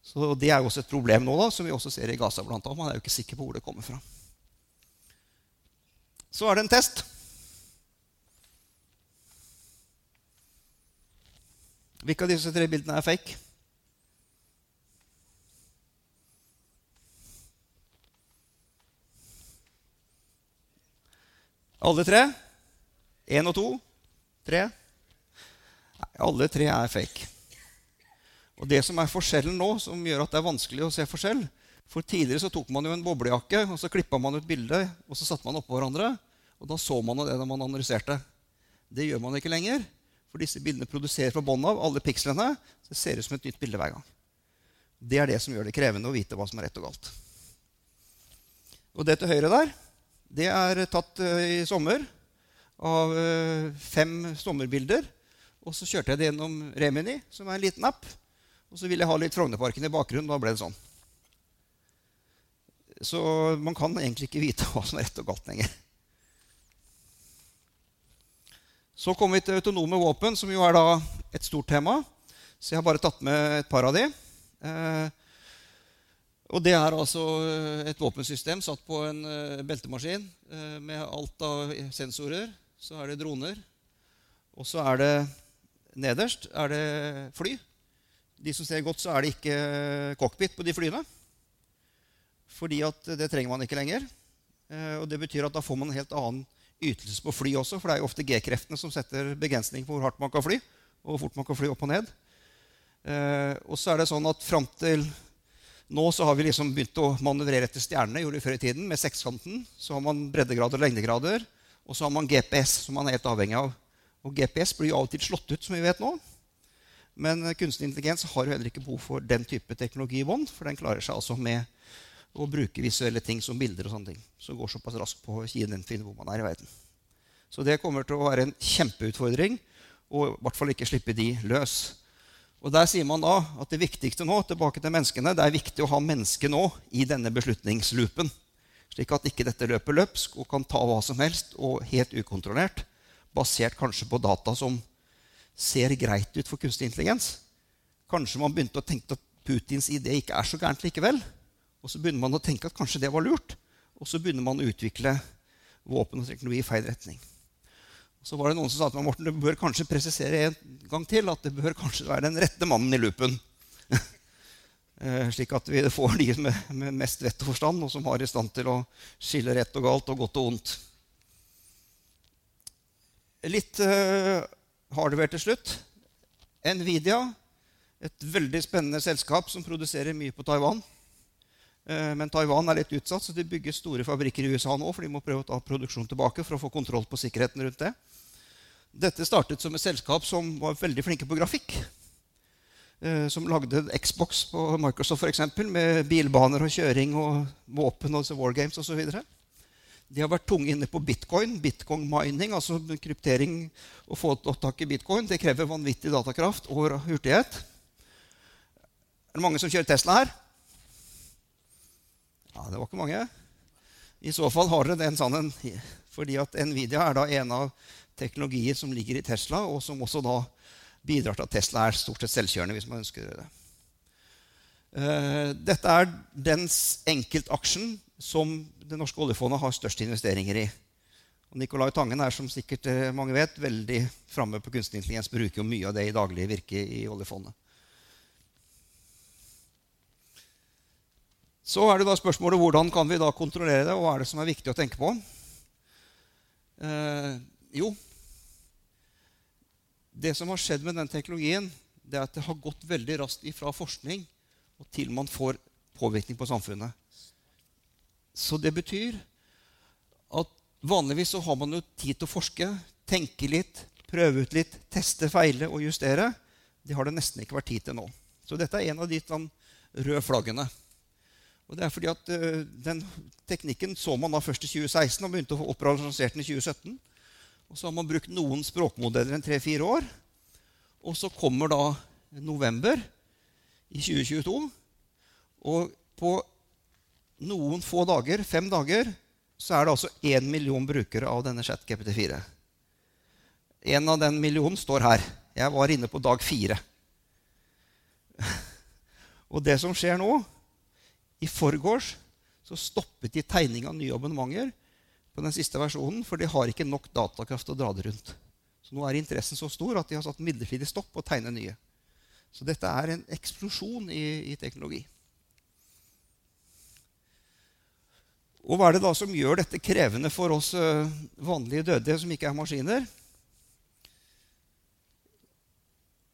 Så Det er jo også et problem nå, da, som vi også ser i Gaza. Blant annet. Man er jo ikke sikker på hvor det kommer fra. Så er det en test. Hvilke av disse tre bildene er fake? Alle tre? Én og to? Tre? Nei, alle tre er fake. Og det som er forskjellen nå, som gjør at det er vanskelig å se forskjell For Tidligere så tok man jo en boblejakke og så klippa man ut bildet og så satte man oppå hverandre. Og da så man det da man analyserte. Det gjør man ikke lenger. For disse bildene produserer fra bånn av alle pikslene. Så det ser ut som et nytt bilde hver gang. Det er det som gjør det krevende å vite hva som er rett og galt. Og det til høyre der, det er tatt uh, i sommer av uh, fem sommerbilder. Og så kjørte jeg det gjennom Remini, som er en liten app. Og så ville jeg ha litt Frognerparken i bakgrunnen. Da ble det sånn. Så man kan egentlig ikke vite hva som er rett og galt lenger. Så kommer vi til autonome våpen, som jo er da et stort tema. Så jeg har bare tatt med et par av de. Eh, og det er altså et våpensystem satt på en uh, beltemaskin uh, med alt av sensorer. Så er det droner. Og så er det nederst er det fly. De som ser godt, så er det ikke cockpit på de flyene. Fordi at det trenger man ikke lenger. Og det betyr at da får man en helt annen ytelse på fly også. For det er jo ofte G-kreftene som setter begrensning på hvor hardt man kan fly. Og hvor fort man kan fly opp og ned. og så er det sånn at fram til nå så har vi liksom begynt å manøvrere etter stjernene. gjorde vi før i tiden, Med sekskanten. Så har man breddegrader og lengdegrader. Og så har man GPS, som man er helt avhengig av. Og GPS blir jo av og til slått ut, som vi vet nå. Men kunstig intelligens har jo heller ikke behov for den type teknologi i bånd, For den klarer seg altså med å bruke visuelle ting som bilder og sånne ting. Så går såpass raskt på Kina finne hvor man er i verden. Så det kommer til å være en kjempeutfordring. Og i hvert fall ikke slippe de løs. Og Der sier man da at det viktigste nå tilbake til menneskene, det er viktig å ha mennesket nå i denne beslutningsloopen. Slik at ikke dette løper løpsk og kan ta hva som helst og helt ukontrollert. Basert kanskje på data som ser greit ut for kunstig intelligens. Kanskje man begynte å tenke at Putins idé ikke er så gærent likevel. Og så begynner man å tenke at kanskje det var lurt. Og så begynner man å utvikle våpen og teknologi i feil retning. Så var det noen som sa til meg Morten, du bør kanskje presisere en gang til at det bør kanskje være den rette mannen i loopen. Eh, slik at vi får de med, med, mest vett og forstand, og som har i stand til å skille rett og galt og godt og ondt. Litt uh, hardware til slutt. Nvidia, et veldig spennende selskap som produserer mye på Taiwan. Uh, men Taiwan er litt utsatt, så de bygger store fabrikker i USA nå, for de må prøve å ta produksjon tilbake for å få kontroll på sikkerheten rundt det. Dette startet som et selskap som var veldig flinke på grafikk. Eh, som lagde Xbox på Microsoft for eksempel, med bilbaner og kjøring og våpen og wargames osv. De har vært tunge inne på bitcoin, bitcoin mining, altså kryptering. Å få tak i bitcoin det krever vanvittig datakraft og hurtighet. Er det mange som kjører Tesla her? Ja, det var ikke mange. I så fall har dere det en sånn fordi at Nvidia er da en av teknologier som ligger i Tesla, og som også da bidrar til at Tesla er stort sett selvkjørende. hvis man ønsker det. Uh, dette er den enkeltaksjen som det norske oljefondet har størst investeringer i. Og Nicolai Tangen er som sikkert uh, mange vet, veldig framme på kunstig intelligens. Bruker jo mye av det i daglig virke i oljefondet. Så er det da spørsmålet hvordan kan vi da kontrollere det, og hva er det som er viktig å tenke på? Eh, jo, det som har skjedd med den teknologien, det er at det har gått veldig raskt ifra forskning og til man får påvirkning på samfunnet. Så det betyr at vanligvis så har man jo tid til å forske, tenke litt, prøve ut litt, teste, feile og justere. Det har det nesten ikke vært tid til nå. Så dette er en av de sånn, røde flaggene. Og det er fordi at uh, Den teknikken så man da først i 2016 og begynte å få operasjonalisert den i 2017. Og så har man brukt noen språkmodeller en tre-fire år. Og så kommer da november i 2022. Og på noen få dager, fem dager, så er det altså én million brukere av denne ChatGPT4. En av den millionen står her. Jeg var inne på dag fire. Og det som skjer nå I forgårs så stoppet de tegning av nye abonnementer på den siste versjonen, for de har ikke nok datakraft til å dra det rundt. Så nå er interessen så stor at de har satt midlertidig stopp på å nye. Så dette er en eksplosjon i, i teknologi. Og hva er det da som gjør dette krevende for oss uh, vanlige dødelige som ikke er maskiner?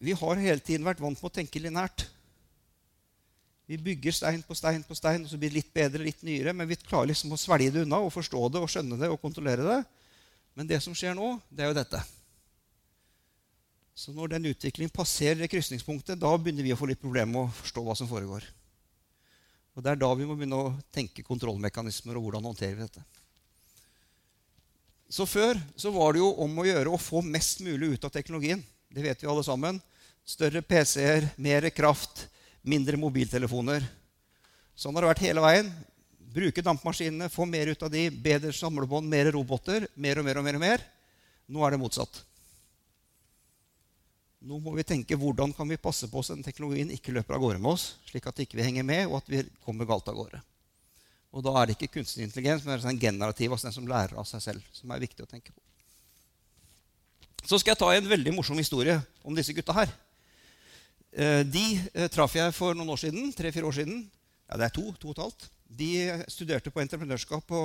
Vi har hele tiden vært vant med å tenke linært. Vi bygger stein på stein på stein, og så blir det litt bedre, litt nyere. Men vi klarer liksom å svelge det unna og forstå det og skjønne det og kontrollere det. Men det som skjer nå, det er jo dette. Så når den utviklingen passerer det krysningspunktet, da begynner vi å få litt problemer med å forstå hva som foregår. Og Det er da vi må begynne å tenke kontrollmekanismer og hvordan håndterer vi dette. Så Før så var det jo om å gjøre å få mest mulig ut av teknologien. Det vet vi alle sammen. Større PC-er, mer kraft, mindre mobiltelefoner. Sånn har det vært hele veien. Bruke dampmaskinene, få mer ut av de, bedre samlebånd, mer roboter. Mer og mer og mer. og mer. Nå er det motsatt. Nå må vi tenke hvordan kan vi passe på så den teknologien ikke løper av gårde med oss, slik at vi ikke henger med, og at vi kommer galt av gårde. Og da er det ikke kunstig intelligens, men det er en generativ, altså den som lærer av seg selv, som er viktig å tenke på. Så skal jeg ta en veldig morsom historie om disse gutta her. Eh, de eh, traff jeg for noen år siden. Tre-fire år siden. Ja, det er to. to og et halvt. De studerte på entreprenørskap på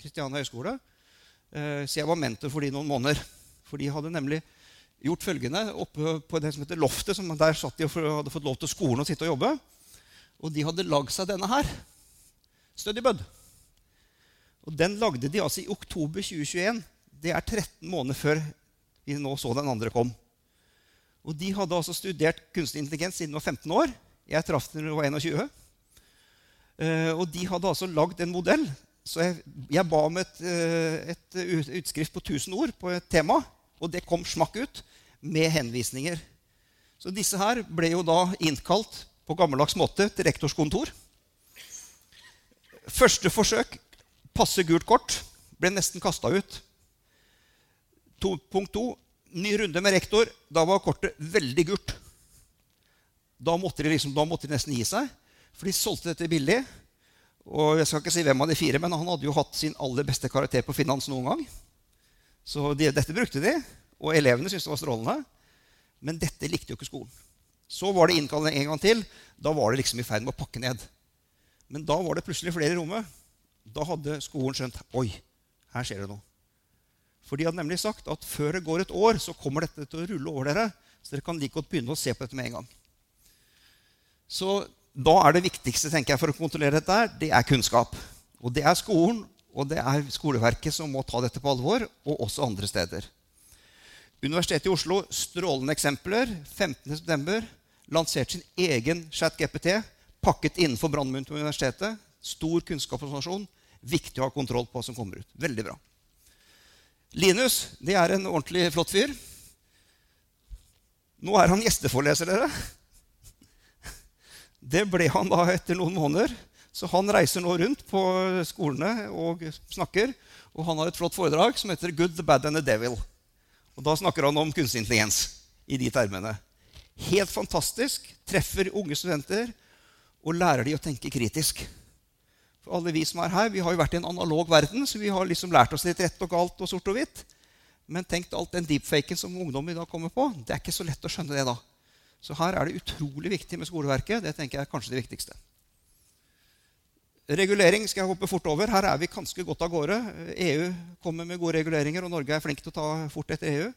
Kristiania eh, høgskole. Så jeg var mentor for de noen måneder. For de hadde nemlig gjort følgende oppe på det som heter Loftet. Som der satt de og hadde fått lov til skolen å sitte og jobbe. Og de hadde lagd seg denne her. Studybud. Og den lagde de altså i oktober 2021. Det er 13 måneder før vi nå så den andre kom. Og De hadde altså studert kunstig intelligens siden de var 15 år. Jeg traff dem da de var 21. Uh, og de hadde altså lagd en modell. Så jeg, jeg ba om et, uh, et, utskrift på 1000 ord på et tema, og det kom smakk ut med henvisninger. Så disse her ble jo da innkalt på gammeldags måte til rektors kontor. Første forsøk passe gult kort ble nesten kasta ut. To, punkt to ny runde med rektor. Da var kortet veldig gult. Da måtte, de liksom, da måtte de nesten gi seg, for de solgte dette billig. Og jeg skal ikke si hvem av de fire, men Han hadde jo hatt sin aller beste karakter på finans noen gang. Så de, dette brukte de, og elevene syntes det var strålende. Men dette likte jo ikke skolen. Så var det innkalling en gang til. Da var det liksom i ferd med å pakke ned. Men da var det plutselig flere i rommet. Da hadde skolen skjønt Oi, her skjer det noe. For de hadde nemlig sagt at før det går et år, så kommer dette til å rulle over dere. Så dere kan like godt begynne å se på dette med en gang. Så da er det viktigste tenker jeg, for å kontrollere dette, det er kunnskap. Og det er skolen og det er skoleverket som må ta dette på alvor, og også andre steder. Universitetet i Oslo, strålende eksempler. 15.9. lanserte sin egen chat-GPT, pakket innenfor brannmunnen til universitetet. Stor kunnskapsorganisasjon. Viktig å ha kontroll på hva som kommer ut. Veldig bra. Linus det er en ordentlig flott fyr. Nå er han gjesteforeleser, dere. Det ble han da etter noen måneder. Så han reiser nå rundt på skolene og snakker. Og han har et flott foredrag som heter 'Good, the Bad and the Devil'. Og Da snakker han om kunstig intelligens i de termene. Helt fantastisk. Treffer unge studenter og lærer de å tenke kritisk. For alle vi som er her, vi har jo vært i en analog verden, så vi har liksom lært oss litt rett og galt og sort og hvitt. Men tenk alt den deepfaken som ungdom i dag kommer på. Det er ikke så lett å skjønne det da. Så her er det utrolig viktig med skoleverket. Det tenker jeg er kanskje det viktigste. Regulering skal jeg hoppe fort over. Her er vi ganske godt av gårde. EU kommer med gode reguleringer, og Norge er flink til å ta fort etter EU.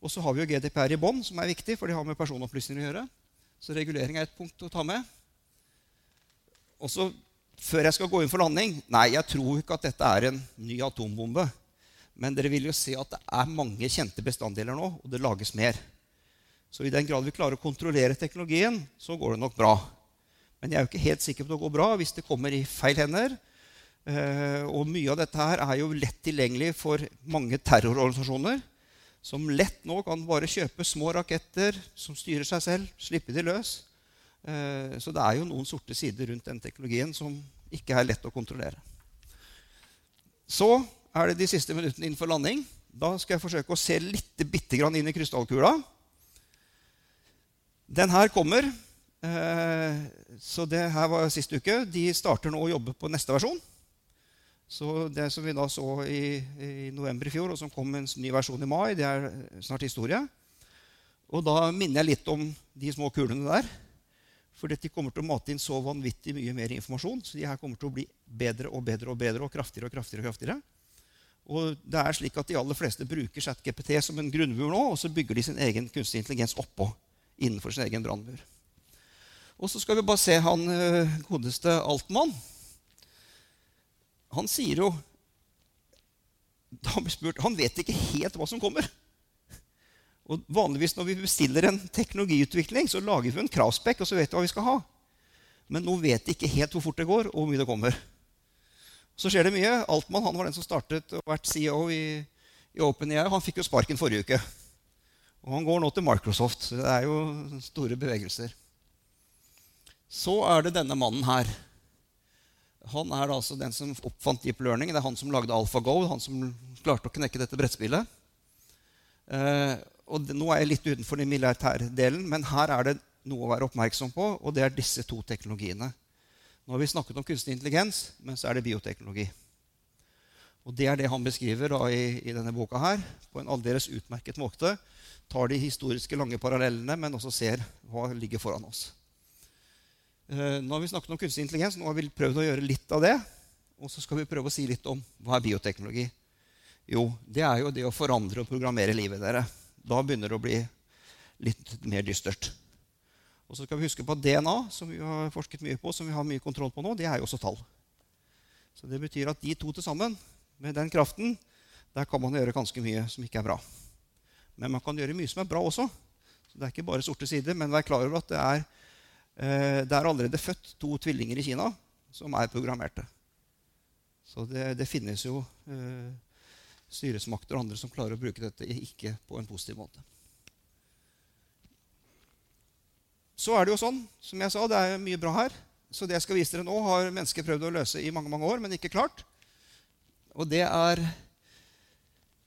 Og så har vi jo GDPR i bånn, som er viktig, for de har med personopplysninger å gjøre. Så regulering er et punkt å ta med. Og så før jeg skal gå inn for landing Nei, jeg tror ikke at dette er en ny atombombe. Men dere vil jo se at det er mange kjente bestanddeler nå, og det lages mer. Så i den grad vi klarer å kontrollere teknologien, så går det nok bra. Men jeg er jo ikke helt sikker på at det går bra hvis det kommer i feil hender. Eh, og mye av dette her er jo lett tilgjengelig for mange terrororganisasjoner. Som lett nå kan bare kjøpe små raketter som styrer seg selv, slippe de løs. Eh, så det er jo noen sorte sider rundt den teknologien som ikke er lett å kontrollere. Så er det de siste minuttene innenfor landing. Da skal jeg forsøke å se litt bitte grann inn i krystallkula. Den her kommer. Eh, så det her var sist uke. De starter nå å jobbe på neste versjon. Så det som vi da så i, i november i fjor, og som kom en ny versjon i mai, det er snart historie. Og da minner jeg litt om de små kulene der. For de kommer til å mate inn så vanvittig mye mer informasjon. Så de her kommer til å bli bedre og bedre og bedre og kraftigere og kraftigere. Og kraftigere. Og det er slik at De aller fleste bruker ChatGPT som en grunnmur nå, og så bygger de sin egen kunstig intelligens oppå innenfor sin egen brannmur. Og så skal vi bare se han eh, godeste Altmann. Han sier jo han, spurt, han vet ikke helt hva som kommer. Og Vanligvis når vi bestiller en teknologiutvikling, så lager vi en kravspekk, og så vet vi hva vi skal ha. Men nå vet de ikke helt hvor fort det går, og hvor mye det kommer. Så skjer det mye. Altmann han var den som startet og vært CEO i, i OpenAI. Han fikk jo sparken forrige uke. Og han går nå til Microsoft. Så det er jo store bevegelser. Så er det denne mannen her. Han er altså den som oppfant deep learning. Det er han som lagde AlphaGo, han som klarte å knekke dette brettspillet. Eh, og nå er jeg litt utenfor den militærdelen, men her er det noe å være oppmerksom på, og det er disse to teknologiene. Nå har vi snakket om kunstig intelligens, men så er det bioteknologi. Og Det er det han beskriver da, i, i, denne boka her, på en aldeles utmerket måte. Tar de historiske lange parallellene, men også ser hva ligger foran oss. Eh, nå har vi snakket om kunstig intelligens, nå har vi prøvd å gjøre litt av det. Og så skal vi prøve å si litt om hva er bioteknologi. Jo, det er jo det å forandre og programmere livet dere. Da begynner det å bli litt mer dystert. Og så skal vi huske på at DNA, som vi har forsket mye på, som vi har mye kontroll på nå, det er jo også tall. Så det betyr at de to til sammen, med den kraften, der kan man gjøre ganske mye som ikke er bra. Men man kan gjøre mye som er bra også. Så det er ikke bare sorte sider. Men vær klar over at det er, eh, det er allerede født to tvillinger i Kina som er programmerte. Så det, det finnes jo eh, styresmakter og andre som klarer å bruke dette ikke på en positiv måte. Så er det jo sånn, som jeg sa, det er mye bra her. Så det jeg skal vise dere nå, har mennesker prøvd å løse i mange mange år, men ikke klart. Og det er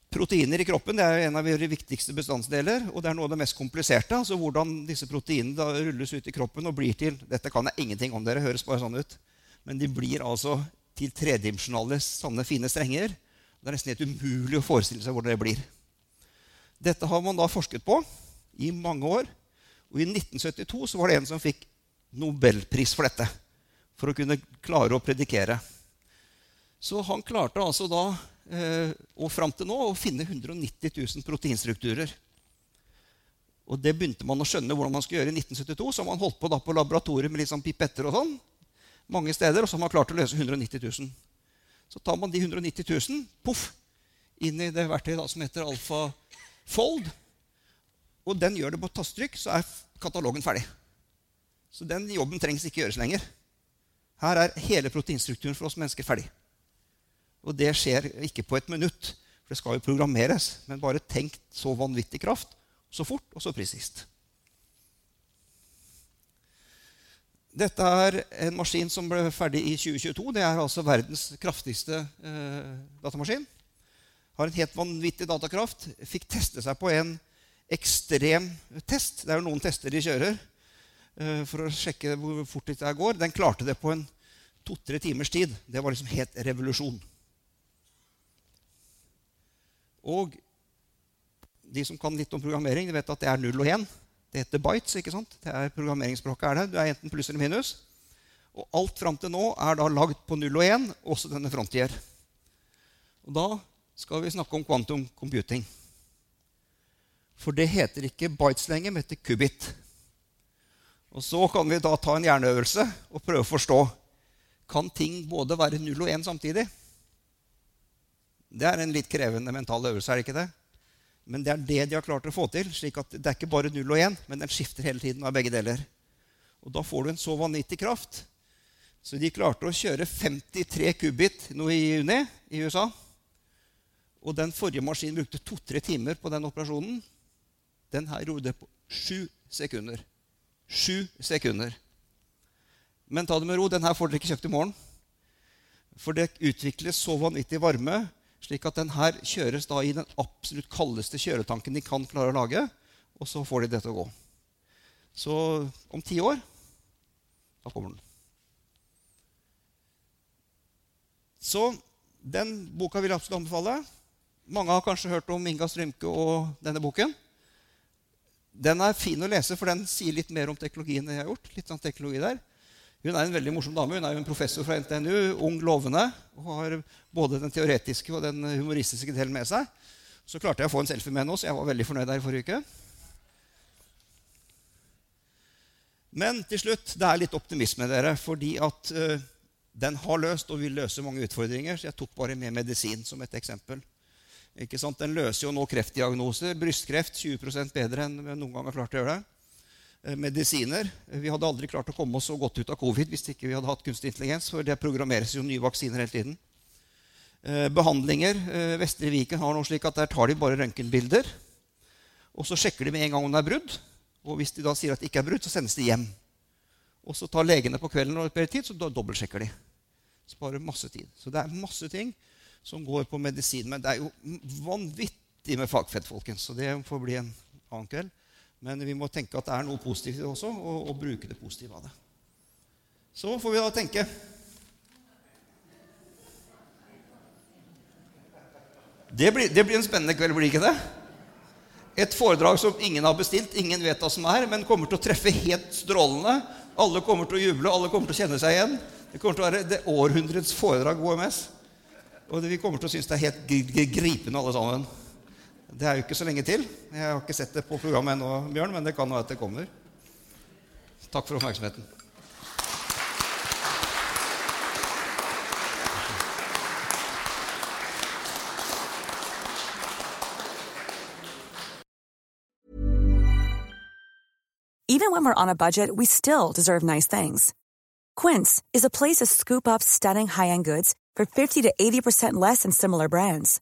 proteiner i kroppen. Det er en av våre viktigste bestandsdeler, Og det er noe av det mest kompliserte. altså Hvordan disse proteinene rulles ut i kroppen og blir til Dette kan jeg ingenting om, dere høres bare sånn ut. Men de blir altså til tredimensjonale, sånne fine strenger det er nesten helt umulig å forestille seg hvordan det blir. Dette har man da forsket på i mange år. Og i 1972 så var det en som fikk nobelpris for dette. For å kunne klare å predikere. Så han klarte altså da, eh, og fram til nå, å finne 190 000 proteinstrukturer. Og det begynte man å skjønne hvordan man skulle gjøre i 1972. Så man holdt på da på laboratoriet med litt sånn pipetter og sånn mange steder, og så har man klart å løse 190 000. Så tar man de 190 000 puff, inn i det verktøyet som heter AlphaFold. Og den gjør det på tastetrykk, så er katalogen ferdig. Så den jobben trengs ikke gjøres lenger. Her er hele proteinstrukturen for oss mennesker ferdig. Og det skjer ikke på et minutt, for det skal jo programmeres. Men bare tenk så vanvittig kraft, så fort og så presist. Dette er en maskin som ble ferdig i 2022. Det er altså verdens kraftigste eh, datamaskin. Har en helt vanvittig datakraft. Fikk teste seg på en ekstrem test. Det er jo noen tester de kjører eh, for å sjekke hvor fort dette går. Den klarte det på en to-tre timers tid. Det var liksom helt revolusjon. Og de som kan litt om programmering, de vet at det er null og én. Det heter bites. ikke sant? Det er Programmeringsspråket er det. Du er enten pluss eller minus. Og alt fram til nå er da lagd på 0 og 1, også denne frontier. Og da skal vi snakke om quantum computing. For det heter ikke bites lenger, men heter kubit. Og så kan vi da ta en hjerneøvelse og prøve å forstå kan ting både være 0 og 1 samtidig. Det er en litt krevende mental øvelse, er det ikke det? Men det er det de har klart å få til. slik at Det er ikke bare 0 og 1, men den skifter hele tiden av begge deler. Og Da får du en så vanvittig kraft. Så de klarte å kjøre 53 kubit nå i juni i USA. Og den forrige maskinen brukte to-tre timer på den operasjonen. Den her det på sju sekunder. Sju sekunder. Men ta det med ro. Den her får dere ikke kjøpt i morgen. For det utvikles så vanvittig varme Slik at den her kjøres da i den absolutt kaldeste kjøretanken de kan klare å lage. Og så får de det til å gå. Så om ti år da kommer den. Så den boka vil jeg absolutt anbefale. Mange har kanskje hørt om Inga Strømke og denne boken. Den er fin å lese, for den sier litt mer om teknologien enn jeg har gjort. Litt sånn teknologi der. Hun er en veldig morsom dame. Hun er jo en professor fra NTNU, ung, lovende, og har både den teoretiske og den humoristiske delen med seg. Så klarte jeg å få en selfie med henne også. Jeg var veldig fornøyd der i forrige uke. Men til slutt, det er litt optimisme, dere, fordi at uh, den har løst og vil løse mange utfordringer. Så jeg tok bare med medisin som et eksempel. Ikke sant? Den løser jo nå kreftdiagnoser. Brystkreft 20% bedre enn noen gang har klart å gjøre det. Eh, medisiner. Vi hadde aldri klart å komme oss så godt ut av covid hvis ikke vi hadde hatt kunstig intelligens. For det programmeres jo nye vaksiner hele tiden. Eh, behandlinger. Eh, Vestre Viken har noe slik at der tar de bare røntgenbilder. Og så sjekker de med en gang om det er brudd. Og hvis de da sier at det ikke er brudd, så sendes de hjem. Og så tar legene på kvelden og tid, så dobbeltsjekker de. Sparer masse tid. Så det er masse ting som går på medisin. Men det er jo vanvittig med fagfett, folkens. Så det får bli en annen kveld. Men vi må tenke at det er noe positivt i det også, og, og bruke det positive av det. Så får vi da tenke det blir, det blir en spennende kveld, blir ikke det? Et foredrag som ingen har bestilt, ingen vet hva som er, men kommer til å treffe helt strålende. Alle kommer til å juble, alle kommer til å kjenne seg igjen. Det kommer til å være det århundrets foredrag OMS. Og vi kommer til å synes det er helt gripende, alle sammen. Det er jo ikke så lenge til. Jeg har ikke sett det på programmet ennå, Bjørn, men det kan være at det kommer. Takk for oppmerksomheten. Even when we're on a budget, we still deserve nice things. Quince is a place to scoop up stunning high-end goods for 50 to 80% less than similar brands.